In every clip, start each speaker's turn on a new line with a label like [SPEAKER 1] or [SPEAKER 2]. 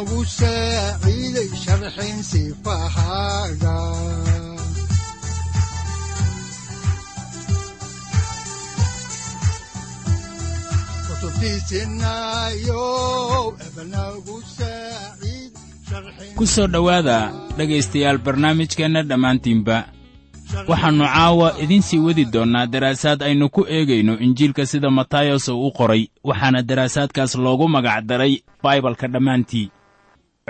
[SPEAKER 1] udanogu saaciiday sharxin sifahaaga
[SPEAKER 2] ku soo dhowaada dhegaystayaal barnaamijkeenna dhammaantiinba waxaannu caawa idiin sii wadi doonnaa daraasaad aynu ku eegayno injiilka sida matayos uu u qoray waxaana daraasaadkaas loogu magac daray baibalka dhammaantii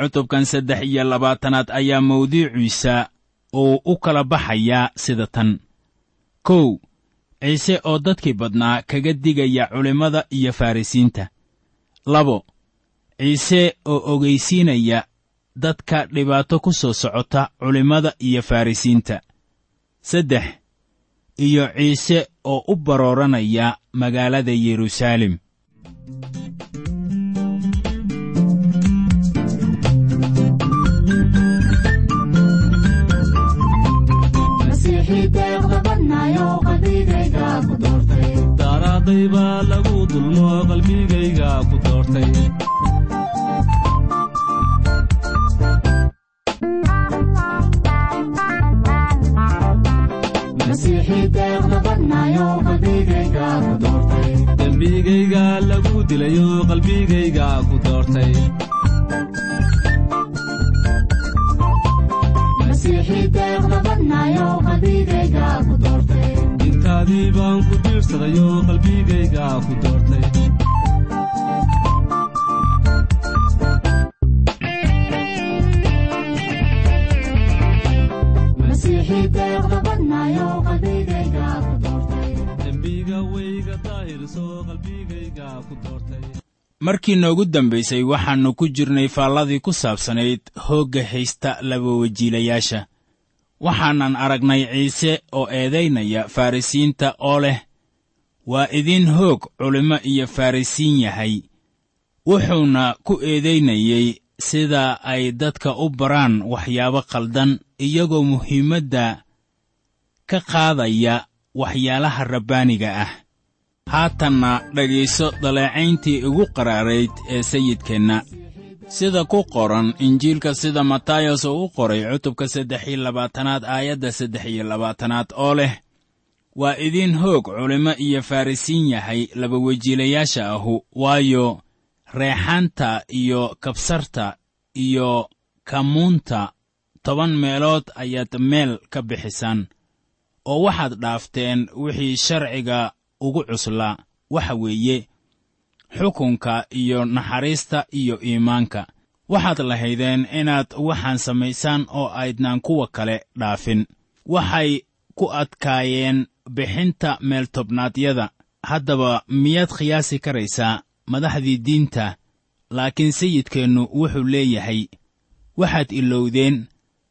[SPEAKER 2] cutubkan saddex iyo labaatanaad ayaa mawduuciisa uu u kala baxayaa sida tan. Kow ciise oo dadkii badnaa kaga digaya culimmada iyo farrisiinta labo ciise oo ogaysiinaya dadka dhibaato ku soo socota culimmada iyo farrisiinta saddex iyo ciise oo u barooranaya magaalada yeruusaalem
[SPEAKER 3] daaraaday baa lagu dulmo qalbigayga ku doortay dembigayga lagu dilayo qalbigayga ku doortay intaadii baan ku diirsadayo qalbigayga ku doortay dembiga wayga daahirso qalbigayga ku doortay
[SPEAKER 2] markii noogu dambaysay waxaannu ku jirnay faalladii ku saabsanayd hoogga haysta labawajiilayaasha waxaanan aragnay ciise oo eedaynaya farrisiinta oo leh waa idiin hoog culimmo iyo farrisiin yahay. Wuxuuna ku eedaynayey sida ay dadka u baraan waxyaabo khaldan iyagoo muhiimadda ka qaadaya waxyaalaha rabbaaniga ah haatanna dhegayso daleecayntii ugu qaraarayd ee sayidkeenna. Sida ku qoran injiilka sida matayos uu u qoray cutubka saddex iyo labaatanaad aayadda saddex iyo labaatanaad oo leh waa idiin hoog culimmo iyo farrisiin yahay labawejiilayaasha ahu waayo reexaanta iyo kabsarta iyo kamuunta toban meelood ayaad meel ka bixisaan oo waxaad dhaafteen wixii sharciga ugu cuslaa waxa weeye xukunka iyo naxariista iyo iimaanka. Waxaad lahaydeen inaad waxaan samaysaan oo aydnaan kuwa kale dhaafin. Waxay ku adkaayeen bixinta meeltobnaadyada haddaba miyaad khiyaasi karaysaa madaxdii diinta? Laakiin sayidkeennu wuxuu leeyahay waxaad ilowdeen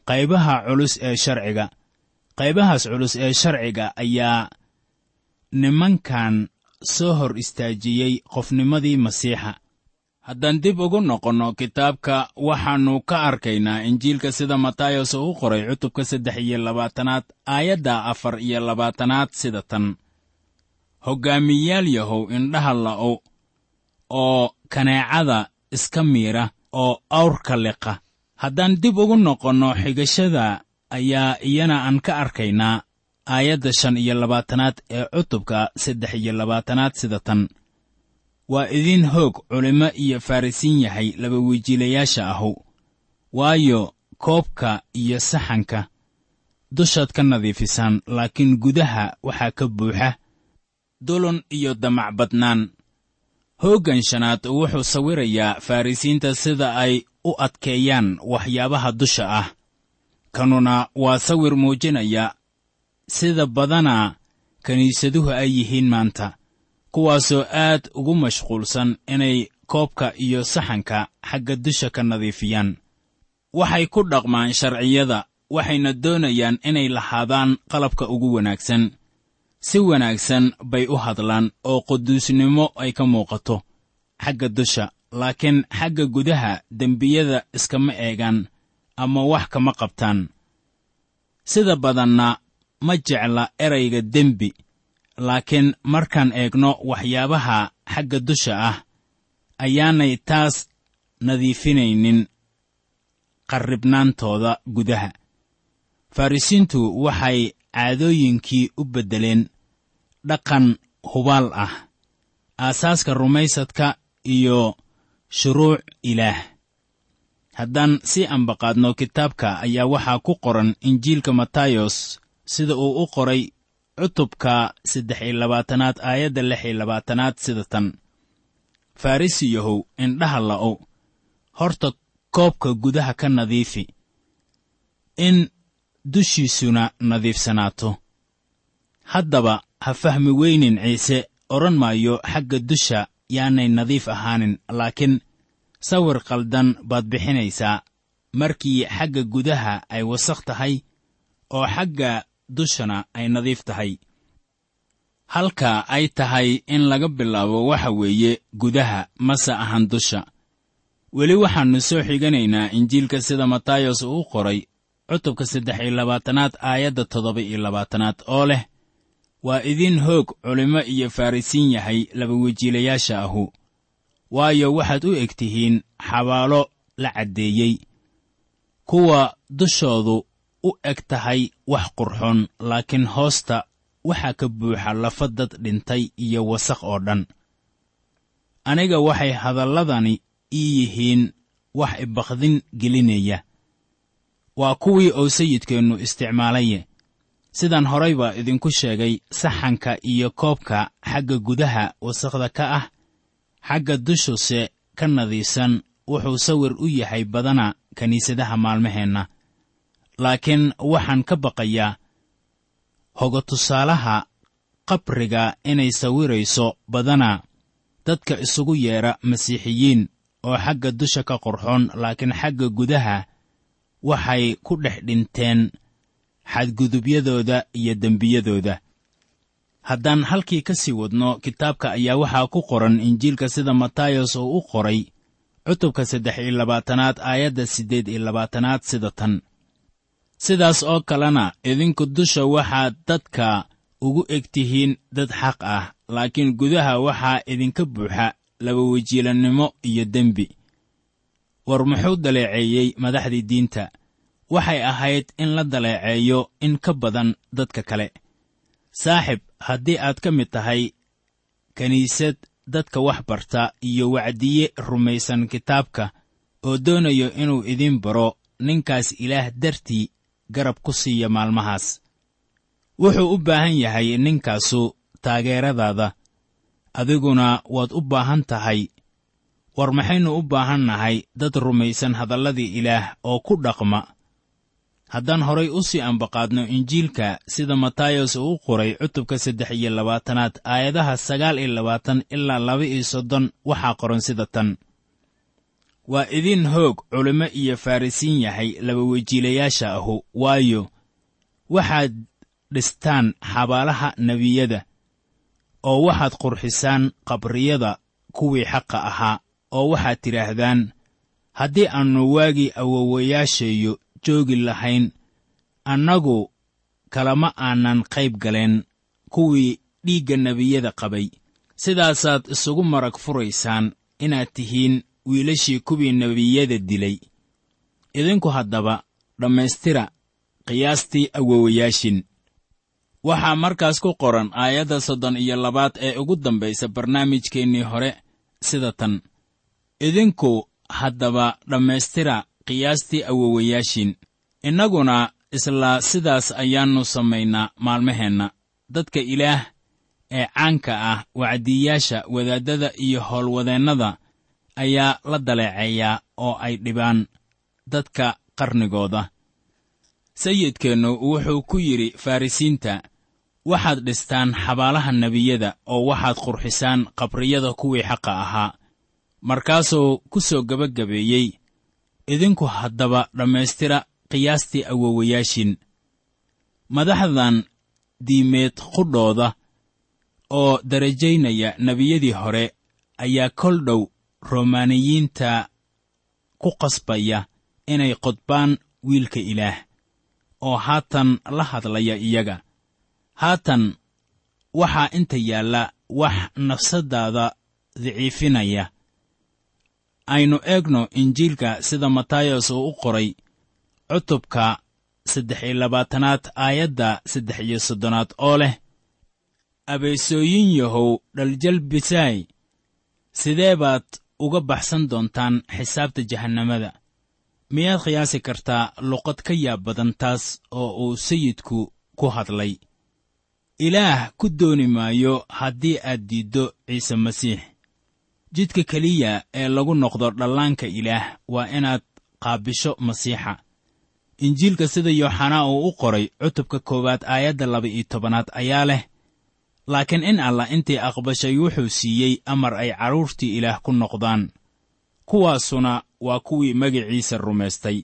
[SPEAKER 2] qaybaha culus ee sharciga. Qaybahaas culus ee sharciga ayaa nimankan soo hor istaajiyey qofnimadii masiixa. Haddaan dib ugu noqonno kitaabka waxaannu ka arkaynaa injiilka sida matayos uu qoray cutubka saddex iyo labaatanaad aayadda afar iyo labaatanaad sida tan. Hoggaamiyaal yahow indhaha la'o oo kaneecada iska miira oo awrka liqa. Haddaan dib ugu noqonno xigashada ayaa iyana aan ka arkaynaa aayadda shan iyo labaatanaad ee cutubka saddex iyo labaatanaad sida tan. Waa idiin hoog culimmo iyo farrisiin yahay laba wejiilayaasha ahu waayo koobka iyo saxanka. Dushaad ka nadiifisaan laakiin gudaha waxaa ka buuxa. Dulun iyo damac badnaan. Hooggan shanaad wuxuu sawirayaa farrisiinta sida ay u adkeeyaan waxyaabaha dusha ah. Kanuna waa sawir muujinaya sida badanaa kiniisaduhu ay yihiin maanta kuwaasoo aad ugu mashquulsan inay koobka iyo saxanka xagga dusha ka nadiifiyaan. Waxay ku dhaqmaan sharciyada waxayna doonayaan inay lahaadaan qalabka ugu wanaagsan. Si wanaagsan bay u hadlaan oo quduusnimo ay ka muuqato xagga dusha laakiin xagga gudaha dembiyada iskama eegaan ama wax kama qabtaan. Sida badanna ma jecla erayga dembi laakiin markaan eegno waxyaabaha xagga dusha ah ayaanay taas nadiifinaynin qarribnaantooda gudaha. Farrisiintu waxay caadooyinkii u beddeleen dhaqan hubaal ah aasaaska rumaysadka iyo shuruuc ilaah. Haddaan sii ambaqaadno kitaabka ayaa waxaa ku qoran injiilka matayos sida uu u qoray cutubka saddex iyo labaatanaad aayadda lix iyo labaatanaad sida tan. Farrisiyahow indhaha la'ow horta koobka gudaha ka nadiifi in dushiisuna nadiifsanaato. Haddaba ha fahmi weynin ciise odhan maayo xagga dusha yaanay nadiif ahaanin laakiin sawir qaldan baad bixinaysaa. Markii xagga gudaha ay wasakh tahay oo xagga dushana ay nadiif tahay. Halka ay tahay in laga bilaabo waxa weeye gudaha mase ahan dusha. Weli waxaannu soo xiganaynaa injiilka sida matayos uu qoray cutubka saddex iyo labaatanaad aayadda toddoba iyo labaatanaad oo leh waa idiin hoog culimmo iyo farrisiin yahay labawejiilayaasha ahu. Waayo waxaad u eg tihiin xabaalo la caddeeyey. Kuwa dushoodu u eg tahay wax qurxoon laakiin hoosta waxaa ka buuxa lafa dad dhintay iyo wasakh oo dhan. Aniga waxay hadalladani ii yihiin wax ibakdin gelinaya. Waa kuwii oo sayidkeennu isticmaalaye sidaan horayba idinku sheegay saxanka iyo koobka xagga gudaha wasakhda ka ah xagga dushuse ka nadiifsan wuxuu sawir u yahay badana kiniisadaha maalmaheenna laakiin waxaan ka baqayaa hoga tusaalaha qabriga inay sawirayso badana dadka isugu yeedha masiixiyiin oo xagga dusha ka qorxoon laakiin xagga gudaha waxay ku dhex dhinteen xadgudubyadooda iyo dembiyadooda. Haddaan halkii ka sii wadno kitaabka ayaa waxaa ku qoran injiilka sida matayos oo u qoray cutubka saddex iyo labaatanaad aayadda siddeed iyo labaatanaad sida tan sidaas oo kalena idinku dusha waxaad dadka ugu eg tihiin dad xaq ah laakiin gudaha waxaa idinka buuxa labawejiilannimo iyo dembi. War muxuu daleeceeyey madaxdii diinta? Waxay ahayd in la daleeceeyo in ka badan dadka kale. Saaxib haddii aad ka mid tahay kiniisad dadka wax barta iyo wacdiye rumaysan kitaabka oo doonayo inuu idiin baro ninkaas ilaah dartii garab ku siiya maalmahaas. Wuxuu u baahan yahay ninkaasu taageeradaada. Adiguna waad u baahan tahay. War maxaynu u baahan nahay dad rumaysan hadalladii ilaah oo ku dhaqma. Haddaan horay u sii ambaqaadno injiilka sida matayos uu u qoray cutubka saddex iyo labaatanaad aayadaha sagaal iyo labaatan ilaa laba iyo soddon waxaa qoran sida tan waa idiin hoog culimmo iyo farrisiin yahay labawejiilayaasha ahu. Waayo waxaad dhistaan xabaalaha nebiyada oo waxaad qurxisaan qabriyada kuwii xaqa ahaa oo waxaad tidhaahdaan haddii aannu waagii awowayaasheeyo joogi lahayn annagu kalama aanan qayb galeen kuwii dhiigga nebiyada qabay. Sidaasaad isugu marag furaysaan inaad tihiin wiilashii kuwii nebiyada dilay. Idinku haddaba dhammaystira qiyaastii awowayaashin waxaa markaas ku qoran aayadda soddon iyo labaad ee ugu dambaysa barnaamijkeennii hore sida tan. Idinku haddaba dhammaystira qiyaastii awowayaashiin innaguna isla sidaas ayaannu samaynaa maalmaheenna. Dadka ilaah ee caanka ah wacdiyaasha wadaaddada iyo howlwadeennada ayaa la daleeceeyaa oo ay dhibaan dadka qarnigooda. Sayidkeennu wuxuu ku yidhi farrisiinta waxaad dhistaan xabaalaha nebiyada oo waxaad qurxisaan qabriyada kuwii xaqa ahaa. Markaasuu ku soo gebagabeeyey idinku haddaba dhammaystira qiyaastii awowayaashin madaxdan diimeed qudhooda oo darajaynaya nebiyadii hore ayaa kol dhow romaaniyiinta ku qasbaya inay qodbaan wiilka ilaah oo haatan la hadlaya iyaga. Haatan waxaa inta yaalla wax nafsaddaada daciifinaya. Aynu eegno injiilka sida matayos uu u qoray cutubka saddex iyo labaatanaad aayadda saddex iyo soddonaad oo leh abeesooyin yahow dhaljalbisaay sidee baad uga baxsan doontaan xisaabta jahannamada. Miyaad qiyaasi kartaa luqad ka yaab badan taas oo uu sayidku ku hadlay. Ilaah ku dooni maayo haddii aad diiddo ciise masiix. Jidka keliya ee lagu noqdo dhallaanka ilaah waa inaad qaabisho masiixa. Injiilka sida yooxanaa uu u qoray cutubka koowaad aayadda laba-iyo tobanaad ayaa leh laakiin in allah intii aqbashay wuxuu siiyey amar ay carruurtii ilaah ku noqdaan. Kuwaasuna waa kuwii magiciisa rumaystay.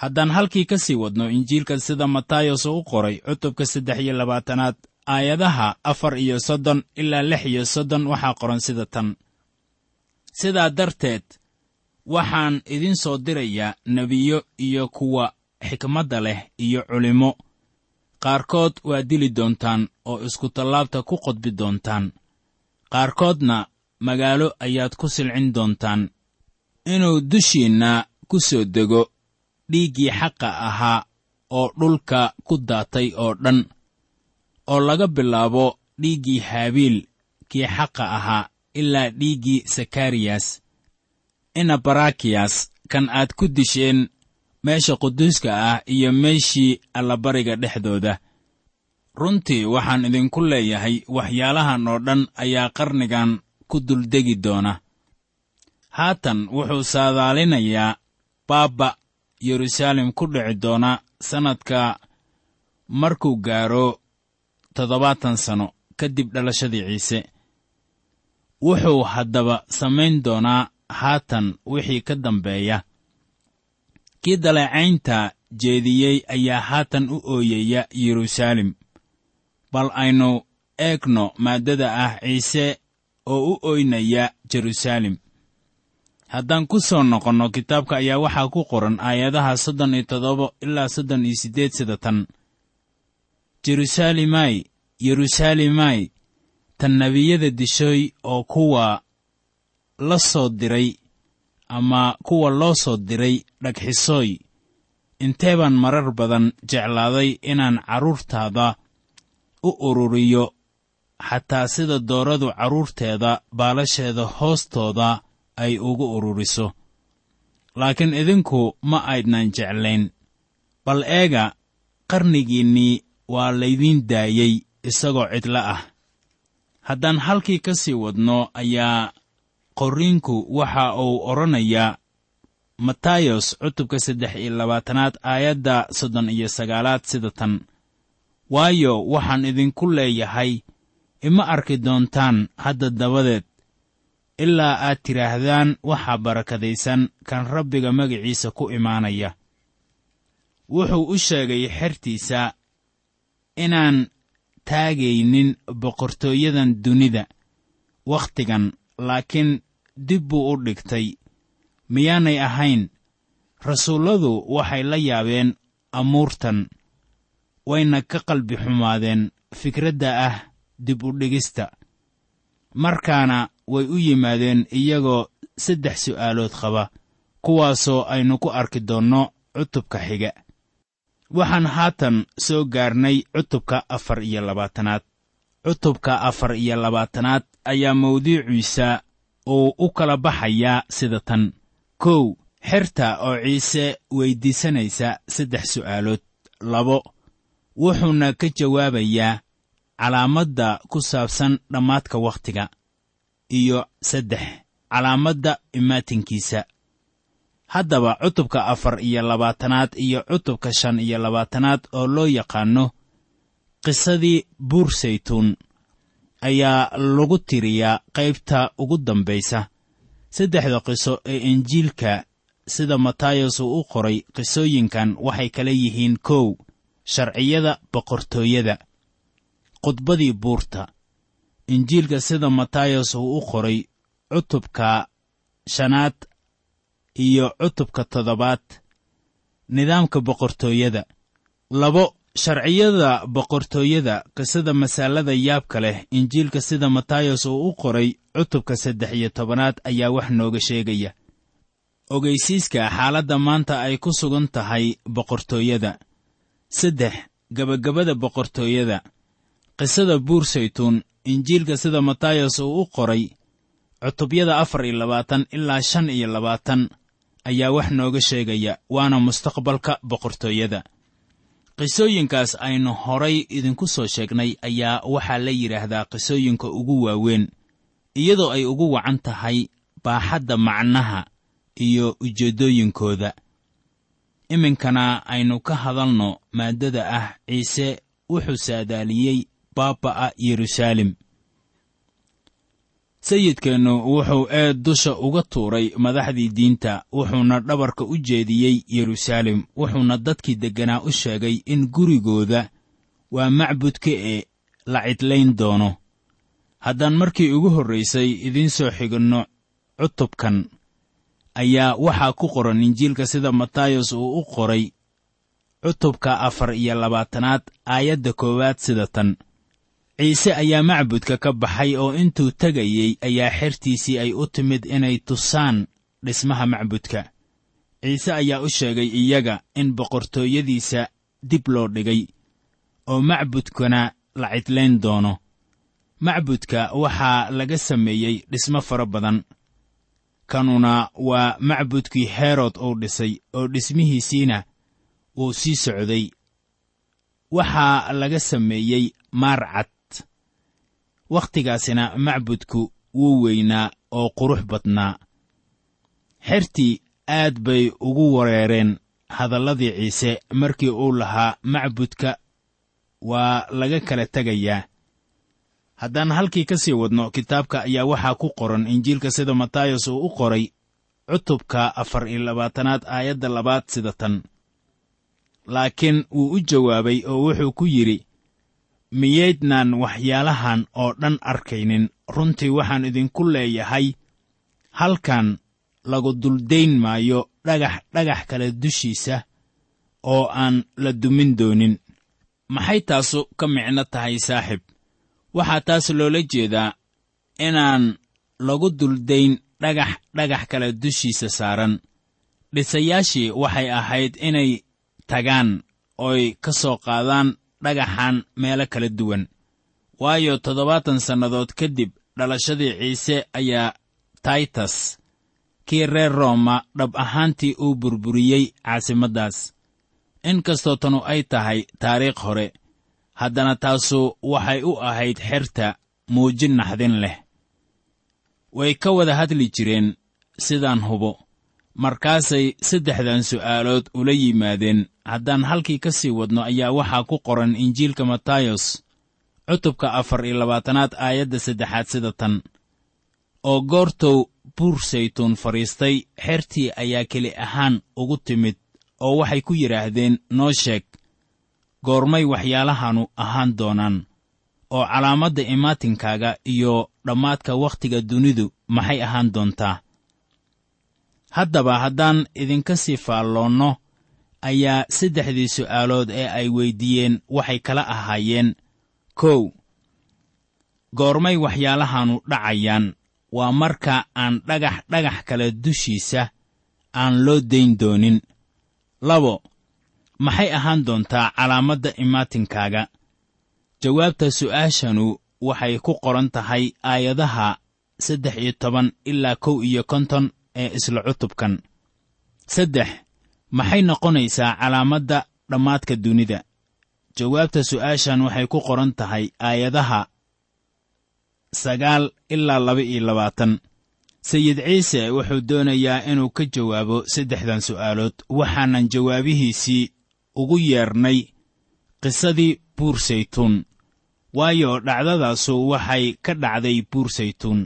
[SPEAKER 2] Haddaan halkii ka sii wadno injiilka sida matayos uu u qoray cutubka saddex iyo labaatanaad aayadaha afar iyo soddon ilaa lix iyo soddon waxaa qoran sida tan. Sidaa darteed waxaan idin soo dirayaa nebiyo iyo kuwa xikmadda leh iyo culimmo qaarkood waa dili doontaan oo iskutallaabta ku qodbi doontaan. Qaarkoodna magaalo ayaad ku silcin doontaan. Inuu dushiinna ku soo dego dhiiggii xaqa ahaa oo dhulka ku daatay oo dhan oo laga bilaabo dhiiggii haabiil kii xaqa ahaa ilaa dhiiggii sakariyas ina barakiyas kan aad ku disheen meesha quduuska ah iyo meeshii allabariga dhexdooda. Runtii waxaan idinku leeyahay waxyaalahan oo dhan ayaa qarnigan ku duldegi doona. Haatan wuxuu saadaalinayaa baabba yeruusaalem ku dhici doona sannadka markuu gaaro toddobaatan sano kadib dhalashadii ciise. Wuxuu haddaba samayn doonaa haatan wixii ka dambeeya kii daleecaynta jeediyey ayaa haatan u ooyaya yeruusaalem bal aynu eegno maaddada ah ciise oo u ooynaya jeruusaalem haddaan ku soo noqonno kitaabka ayaa waxaa ku qoran aayadaha soddon iyo toddoba ilaa soddon iyo siddeed sida tan. Jeruusaalemay yeruusaalemay tan nebiyada dishooy oo kuwa la soo diray ama kuwa loo soo diray dhagxisooy intee baan marar badan jeclaaday inaan carruurtaada u ururiyo xataa sida dooradu carruurteeda baalasheeda hoostooda ay ugu ururiso. Laakiin idinku ma aydnan jeclayn. Bal eega qarnigiinnii waa laydiin daayey isagoo cidlo ah. Haddaan halkii ka sii wadno ayaa qorriinku waxa uu odhanayaa matayos cutubka saddex iyo labaatanaad aayadda soddon iyo sagaalaad sida tan. Waayo waxaan idinku leeyahay ima arki doontaan hadda dabadeed ilaa aad tidhaahdaan waxaa barakadaysan kan rabbiga magiciisa ku imaanaya. Wuxuu u sheegay xertiisa inaan taagaynin boqortooyadan dunida wakhtigan laakiin dib buu u dhigtay. Miyaanay ahayn? Rasuulladu waxay la yaabeen amuurtan. Wayna ka qalbi xumaadeen fikradda ah dib u dhigista. Markaana way u yimaadeen iyagoo saddex su'aalood qaba kuwaasoo aynu ku arki doonno cutubka xiga. Waxaan haatan soo gaarnay cutubka afar iyo labaatanaad. Cutubka afar iyo labaatanaad ayaa mawduuciisa uu u kala baxayaa sida tan. Kow xerta oo ciise weyddiisanaysa saddex su'aalood. Labo wuxuuna ka jawaabayaa calaamadda ku saabsan dhammaadka wakhtiga. Iyo saddex calaamadda imaatinkiisa haddaba cutubka afar iyo labaatanaad iyo cutubka shan iyo labaatanaad oo loo yaqaanno qisadii buur saytuun ayaa lagu tiriyaa qaybta ugu dambaysa saddexda qiso ee injiilka sida matayos uu u qoray qisooyinkan waxay kala yihiin kow sharciyada boqortooyada khudbadii buurta. Injiilka sida matayos uu u qoray cutubka shanaad iyo cutubka toddobaad nidaamka boqortooyada labo sharciyada boqortooyada qisada masaalada yaabka leh injiilka sida matayos uu u qoray cutubka saddex iyo tobanaad ayaa wax nooga sheegaya. Ogeysiiska xaaladda maanta ay ku sugan tahay boqortooyada. Saddex gebagabada boqortooyada. Qisada buur saytuun injiilka sida matayos uu u qoray cutubyada afar iyo labaatan ilaa shan iyo labaatan ayaa wax nooga sheegaya waana mustaqbalka boqortooyada qisooyinkaas aynu horay idinku soo sheegnay ayaa waxaa la yidhaahdaa qisooyinka ugu waaweyn iyadoo ay ugu wacan tahay baaxadda macnaha iyo ujeeddooyinkooda. Iminkana aynu ka hadalno maaddada ah ciise wuxuu saadaaliyey baaba'a yeruusaalem sayidkeennu wuxuu eed dusha uga tuuray madaxdii diinta wuxuuna dhabarka u jeediyey yeruusaalem wuxuuna dadkii degganaa u sheegay in gurigooda waa macbudka ee la cidlayn doono. Haddaan markii ugu horraysay idiin soo xiganno cutubkan ayaa waxaa ku qoran injiilka sida matayos uu u qoray cutubka afar iyo labaatanaad aayadda koowaad sida tan ciise ayaa macbudka ka baxay oo intuu tegayey ayaa xertiisii ay u timid inay tusaan dhismaha macbudka. Ciise ayaa u sheegay iyaga in boqortooyadiisa dib loo dhigay oo macbudkana la cidlayn doono. Macbudka waxaa laga sameeyey dhismo fara badan. Kanuna waa macbudkii herod uu dhisay oo dhismihiisiina wuu sii socday. Waxaa laga sameeyey maar cad wakhtigaasina macbudku wuu weynaa oo qurux badnaa. Xertii aad bay ugu wareereen hadalladii ciise markii uu lahaa macbudka waa laga kala tegayaa haddaan halkii ka sii wadno kitaabka ayaa waxaa ku qoran injiilka sida matayos uu u qoray cutubka afar iyo labaatanaad aayadda labaad sida tan. Laakiin wuu u jawaabay oo wuxuu ku yidhi miyaydnaan waxyaalahan oo dhan arkaynin. Runtii waxaan idinku leeyahay halkan lagu duldayn maayo dhagax dhagax kale dushiisa oo aan la dumin doonin. Maxay taasu ka micno tahay saaxib? Waxaa taas loola jeedaa inaan lagu duldayn dhagax dhagax kale dushiisa saaran. Dhisayaashii waxay ahayd inay tagaan ooy ka soo qaadaan dhagaxan meelo kala duwan. Waayo toddobaatan sannadood kadib dhalashadii ciise ayaa taytas kii reer rooma dhab ahaantii uu burburiyey caasimaddaas in kastoo tanu ay tahay taariikh hore haddana taasu waxay u ahayd xerta muujin naxdin leh. Way ka wada hadli jireen sidaan hubo. Markaasay saddexdan su'aalood ula yimaadeen haddaan halkii ka sii wadno ayaa waxaa ku qoran injiilka matayos cutubka afar iyo labaatanaad aayadda saddexaad sida tan. Oo goortou buur saytuun fadhiistay xertii ayaa keli ahaan ugu timid oo waxay ku yidhaahdeen noo sheeg goormay waxyaalahanu ahaan doonaan oo calaamadda imaatinkaaga iyo dhammaadka wakhtiga dunidu maxay ahaan doontaa haddaba haddaan idinka sii faalloonno ayaa saddexdii su'aalood ee ay weyddiiyeen waxay kala ahaayeen kow goormay waxyaalahanu dhacayaan waa marka aan dhagax dhagax kale dushiisa aan loo dayn doonin. Labo maxay ahaan doontaa calaamadda imaatinkaaga jawaabta su'aashanu waxay ku qoran tahay aayadaha saddex iyo toban ilaa kow iyo konton ee isla cutubkan. Saddex maxay noqonaysaa calaamadda dhammaadka dunida? Jawaabta su'aashan waxay ku qoran tahay aayadaha sagaal ilaa laba iyo labaatan. Sayid ciise wuxuu doonayaa inuu ka jawaabo saddexdan su'aalood waxaanan jawaabihiisii ugu yeernay qisadii buur saytuun. Waayo dhacdadaasu waxay ka dhacday buur saytuun.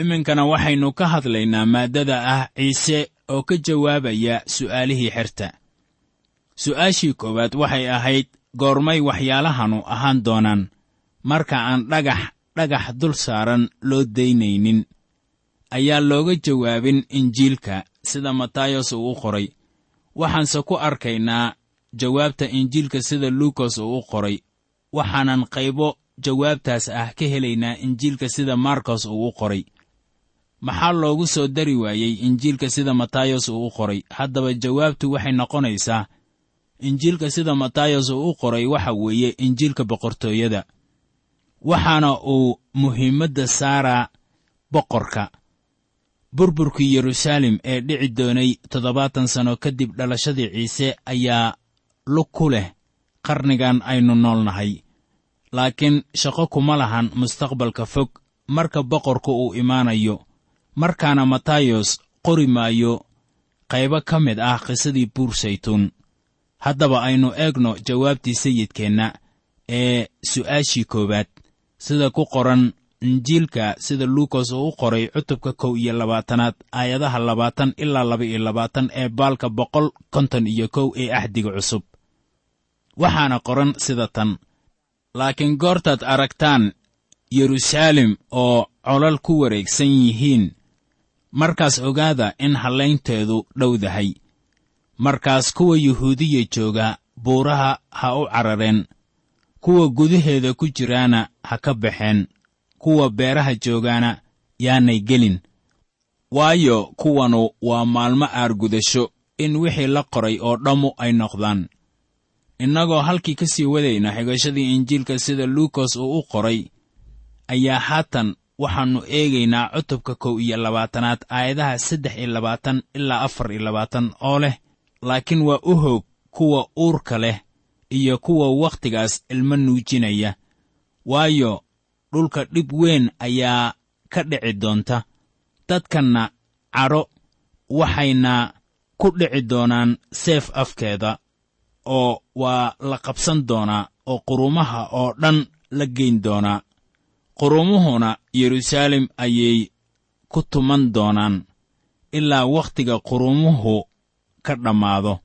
[SPEAKER 2] Iminkana waxaynu ka hadlaynaa maaddada ah ciise oo ka jawaabaya su'aalihii xerta. Su'aashii koowaad waxay ahayd goormay waxyaalahanu ahaan doonaan marka aan dhagax dhagax dul saaran loo daynaynin ayaa looga jawaabin injiilka sida matayos uu u qoray. Waxaanse ku arkaynaa jawaabta injiilka sida luukas uu u qoray. Waxaanan qaybo jawaabtaas ah ka helaynaa injiilka sida markos uu u qoray maxaa loogu soo dari waayey injiilka sida matayos uu u qoray? Haddaba jawaabtu waxay noqonaysaa injiilka sida matayos uu u qoray waxa weeye injiilka boqortooyada. Waxaana uu muhiimadda saaraa boqorka. Burburkii yeruusaalem ee dhici doonay toddobaatan sanno kadib dhalashadii ciise ayaa lug ku leh qarnigan aynu nool nahay laakiin shaqo kuma lahan mustaqbalka fog. Marka boqorku uu imaanayo markaana matayos qori maayo qaybo ka mid ah qisadii buur saytuun. Haddaba aynu eegno jawaabtii sayidkeenna ee su'aashii koowaad sida ku qoran injiilka sida luukas uu u qoray cutubka kow iyo labaatanaad aayadaha labaatan ilaa laba iyo labaatan ee baalka boqol konton iyo kow ee axdiga cusub. Waxaana qoran sida tan laakiin goortaad aragtaan yeruusaalem oo colal ku wareegsan yihiin markaas ogaada in hallaynteedu dhowdahay. Markaas kuwa yuhuudiya jooga buuraha ha u carareen kuwa gudaheeda ku jiraana ha ka baxeen kuwa beeraha joogaana yaanay gelin. Waayo kuwanu waa maalmo aargudasho in wixii la qoray oo dhammu ay noqdaan. Innagoo halkii ka sii wadayna xigashadii injiilka sida luukas uu u qoray ayaa haatan waxaannu eegaynaa cutubka kow iyo labaatanaad aayadaha saddex iyo labaatan ilaa afar iyo labaatan oo leh laakiin waa u hoog kuwa uurka leh iyo kuwa wakhtigaas ilmo nuujinaya. Waayo dhulka dhib weyn ayaa ka dhici doonta. Dadkanna cadho waxayna ku dhici doonaan seef afkeeda oo waa la qabsan doonaa oo qurumaha oo dhan la geyn doonaa qurumuhuna yeruusaalem ayay ku tuman doonaan ilaa wakhtiga qurumuhu ka dhammaado.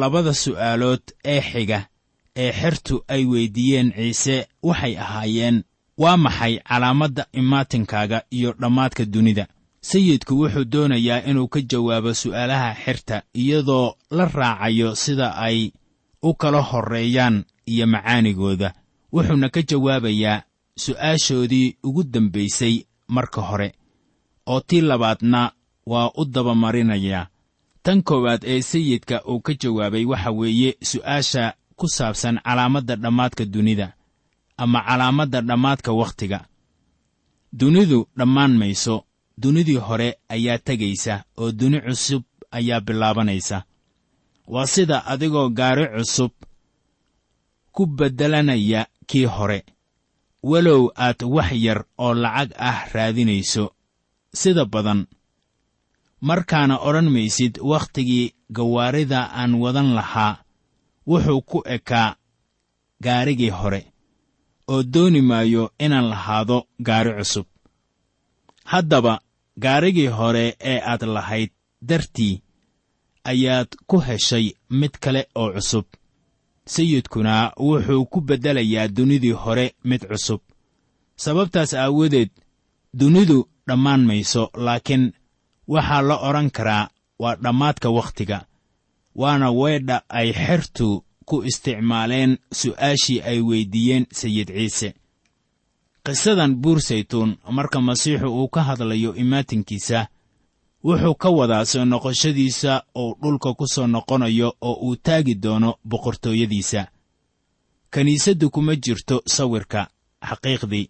[SPEAKER 2] Labada su'aalood ee xiga ee xertu ay weyddiiyeen ciise waxay ahaayeen waa maxay calaamadda imaatinkaaga iyo dhammaadka dunida? Sayidku wuxuu doonayaa inuu ka jawaabo su'aalaha xerta iyadoo la raacayo sida ay u kala horreeyaan iyo macaanigooda. Wuxuuna ka jawaabayaa su'aashoodii ugu dambaysay marka hore oo tii labaadna waa u dabamarinayaa tan koowaad ee sayidka uu ka jawaabay waxa weeye su'aasha ku saabsan calaamadda dhammaadka dunida ama calaamadda dhammaadka wakhtiga. Dunidu dhammaan mayso dunidii hore ayaa tegaysa oo duni cusub ayaa bilaabanaysa. Waa sida adigoo gaari cusub ku beddelanaya kii hore walow aad wax yar oo lacag ah raadinayso. Sida badan markaana odhan maysid wakhtigii gawaarida aan wadan lahaa wuxuu ku ekaa gaarigii hore oo dooni maayo inaan lahaado gaari cusub. Haddaba gaarigii hore ee aad lahayd dartii ayaad ku heshay mid kale oo cusub sayidkuna wuxuu ku beddelayaa dunidii hore mid cusub. Sababtaas aawadeed dunidu dhammaan mayso laakiin waxaa la odhan karaa waa dhammaadka wakhtiga waana weedha ay xertu ku isticmaaleen su'aashii ay weyddiiyeen sayid ciise. Qisadan buur saytuun marka masiixu uu ka hadlayo imaatinkiisa wuxuu ka wadaa soo noqoshadiisa uu dhulka ku soo noqonayo oo uu taagi doono boqortooyadiisa. Kiniisaddu kuma jirto sawirka xaqiiqdii.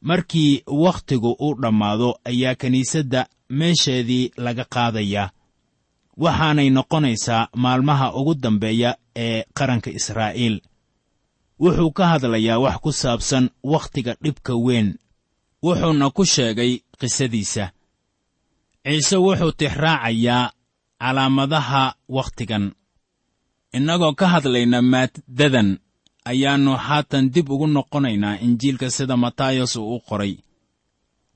[SPEAKER 2] Markii wakhtigu uu dhammaado ayaa kiniisadda meesheedii laga qaadayaa waxaanay noqonaysaa maalmaha ugu dambeeya ee qaranka israa'iil. Wuxuu ka hadlayaa wax ku saabsan wakhtiga dhibka weyn. Wuxuuna ku sheegay qisadiisa ciise wuxuu tixraacayaa calaamadaha wakhtigan. Innagoo ka hadlayna maaddadan ayaannu haatan dib ugu noqonaynaa injiilka sida matayos uu u qoray.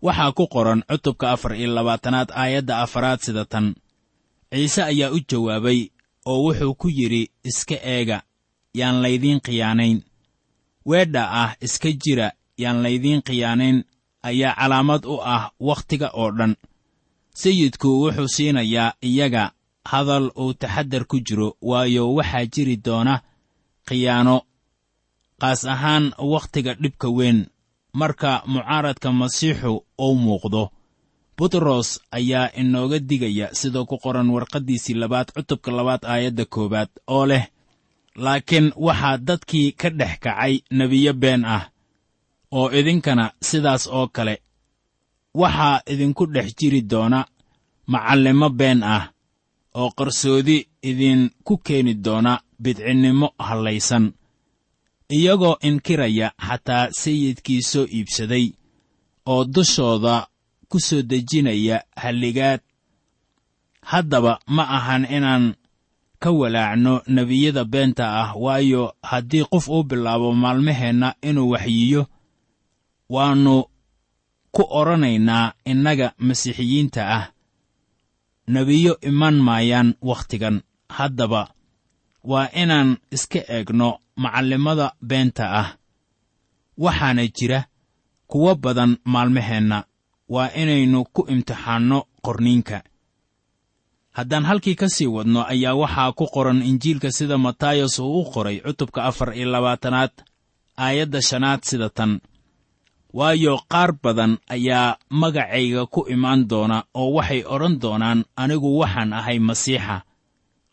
[SPEAKER 2] Waxaa ku qoran cutubka afar iyo labaatanaad aayadda afaraad sida tan. Ciise ayaa u jawaabay oo wuxuu ku yidhi iska eega yaan laydiin khiyaanayn weedha ah iska jira yaan laydiin khiyaanayn ayaa calaamad u ah wakhtiga oo dhan sayidku wuxuu siinayaa iyaga hadal uu taxaddar ku jiro waayo waxaa jiri doona khiyaano qaas ahaan wakhtiga dhibka weyn. Marka mucaaradka masiixu uu muuqdo butros ayaa inooga digaya sidoo ku qoran warqaddiisii labaad cutubka labaad aayadda koowaad oo leh laakiin waxaa dadkii ka dhex kacay nebiyo been ah oo idinkana sidaas oo kale waxaa idinku dhex jiri doona macallimo been ah oo qarsoodi idinku keeni doona bidcinnimo hallaysan iyagoo inkiraya xataa sayidkii soo iibsaday oo dushooda ku soo dejinaya halligaad. Haddaba ma ahan inaan ka walaacno nebiyada beenta ah waayo haddii qof uu bilaabo maalmaheenna inuu waxyiyo waannu ku odhanaynaa innaga masiixiyiinta ah. Nebiyo iman maayaan wakhtigan. Haddaba waa inaan iska eegno macallimada beenta ah. Waxaana jira kuwo badan maalmaheenna waa inaynu ku imtixaanno qorniinka. Haddaan halkii ka sii wadno ayaa waxaa ku qoran injiilka sida matayos uu u qoray cutubka afar iyo labaatanaad aayadda shanaad sida tan waayo qaar badan ayaa magacayga ku imaan doona oo waxay odhan doonaan anigu waxaan ahay masiixa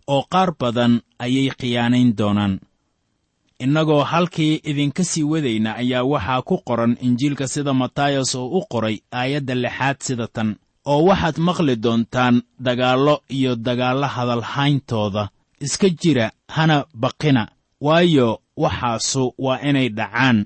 [SPEAKER 2] oo qaar badan ayay khiyaanayn doonaan. Innagoo halkii idinka sii wadayna ayaa waxaa ku qoran injiilka sida matayos oo u qoray aayadda lixaad sida tan oo waxaad maqli doontaan dagaallo iyo dagaallo hadalhayntooda. Iska jira hana baqina. Waayo waxaasu waa inay dhacaan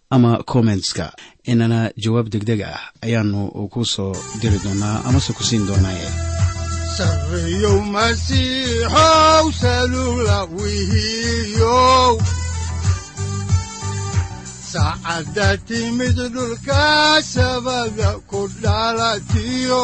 [SPEAKER 4] ama kommentska inana jawaab degdeg ah ayaanu ku soo diri doonaa amase ku siin doonaaye
[SPEAKER 1] saacadda timid dhulka sabada ku dhalatiyo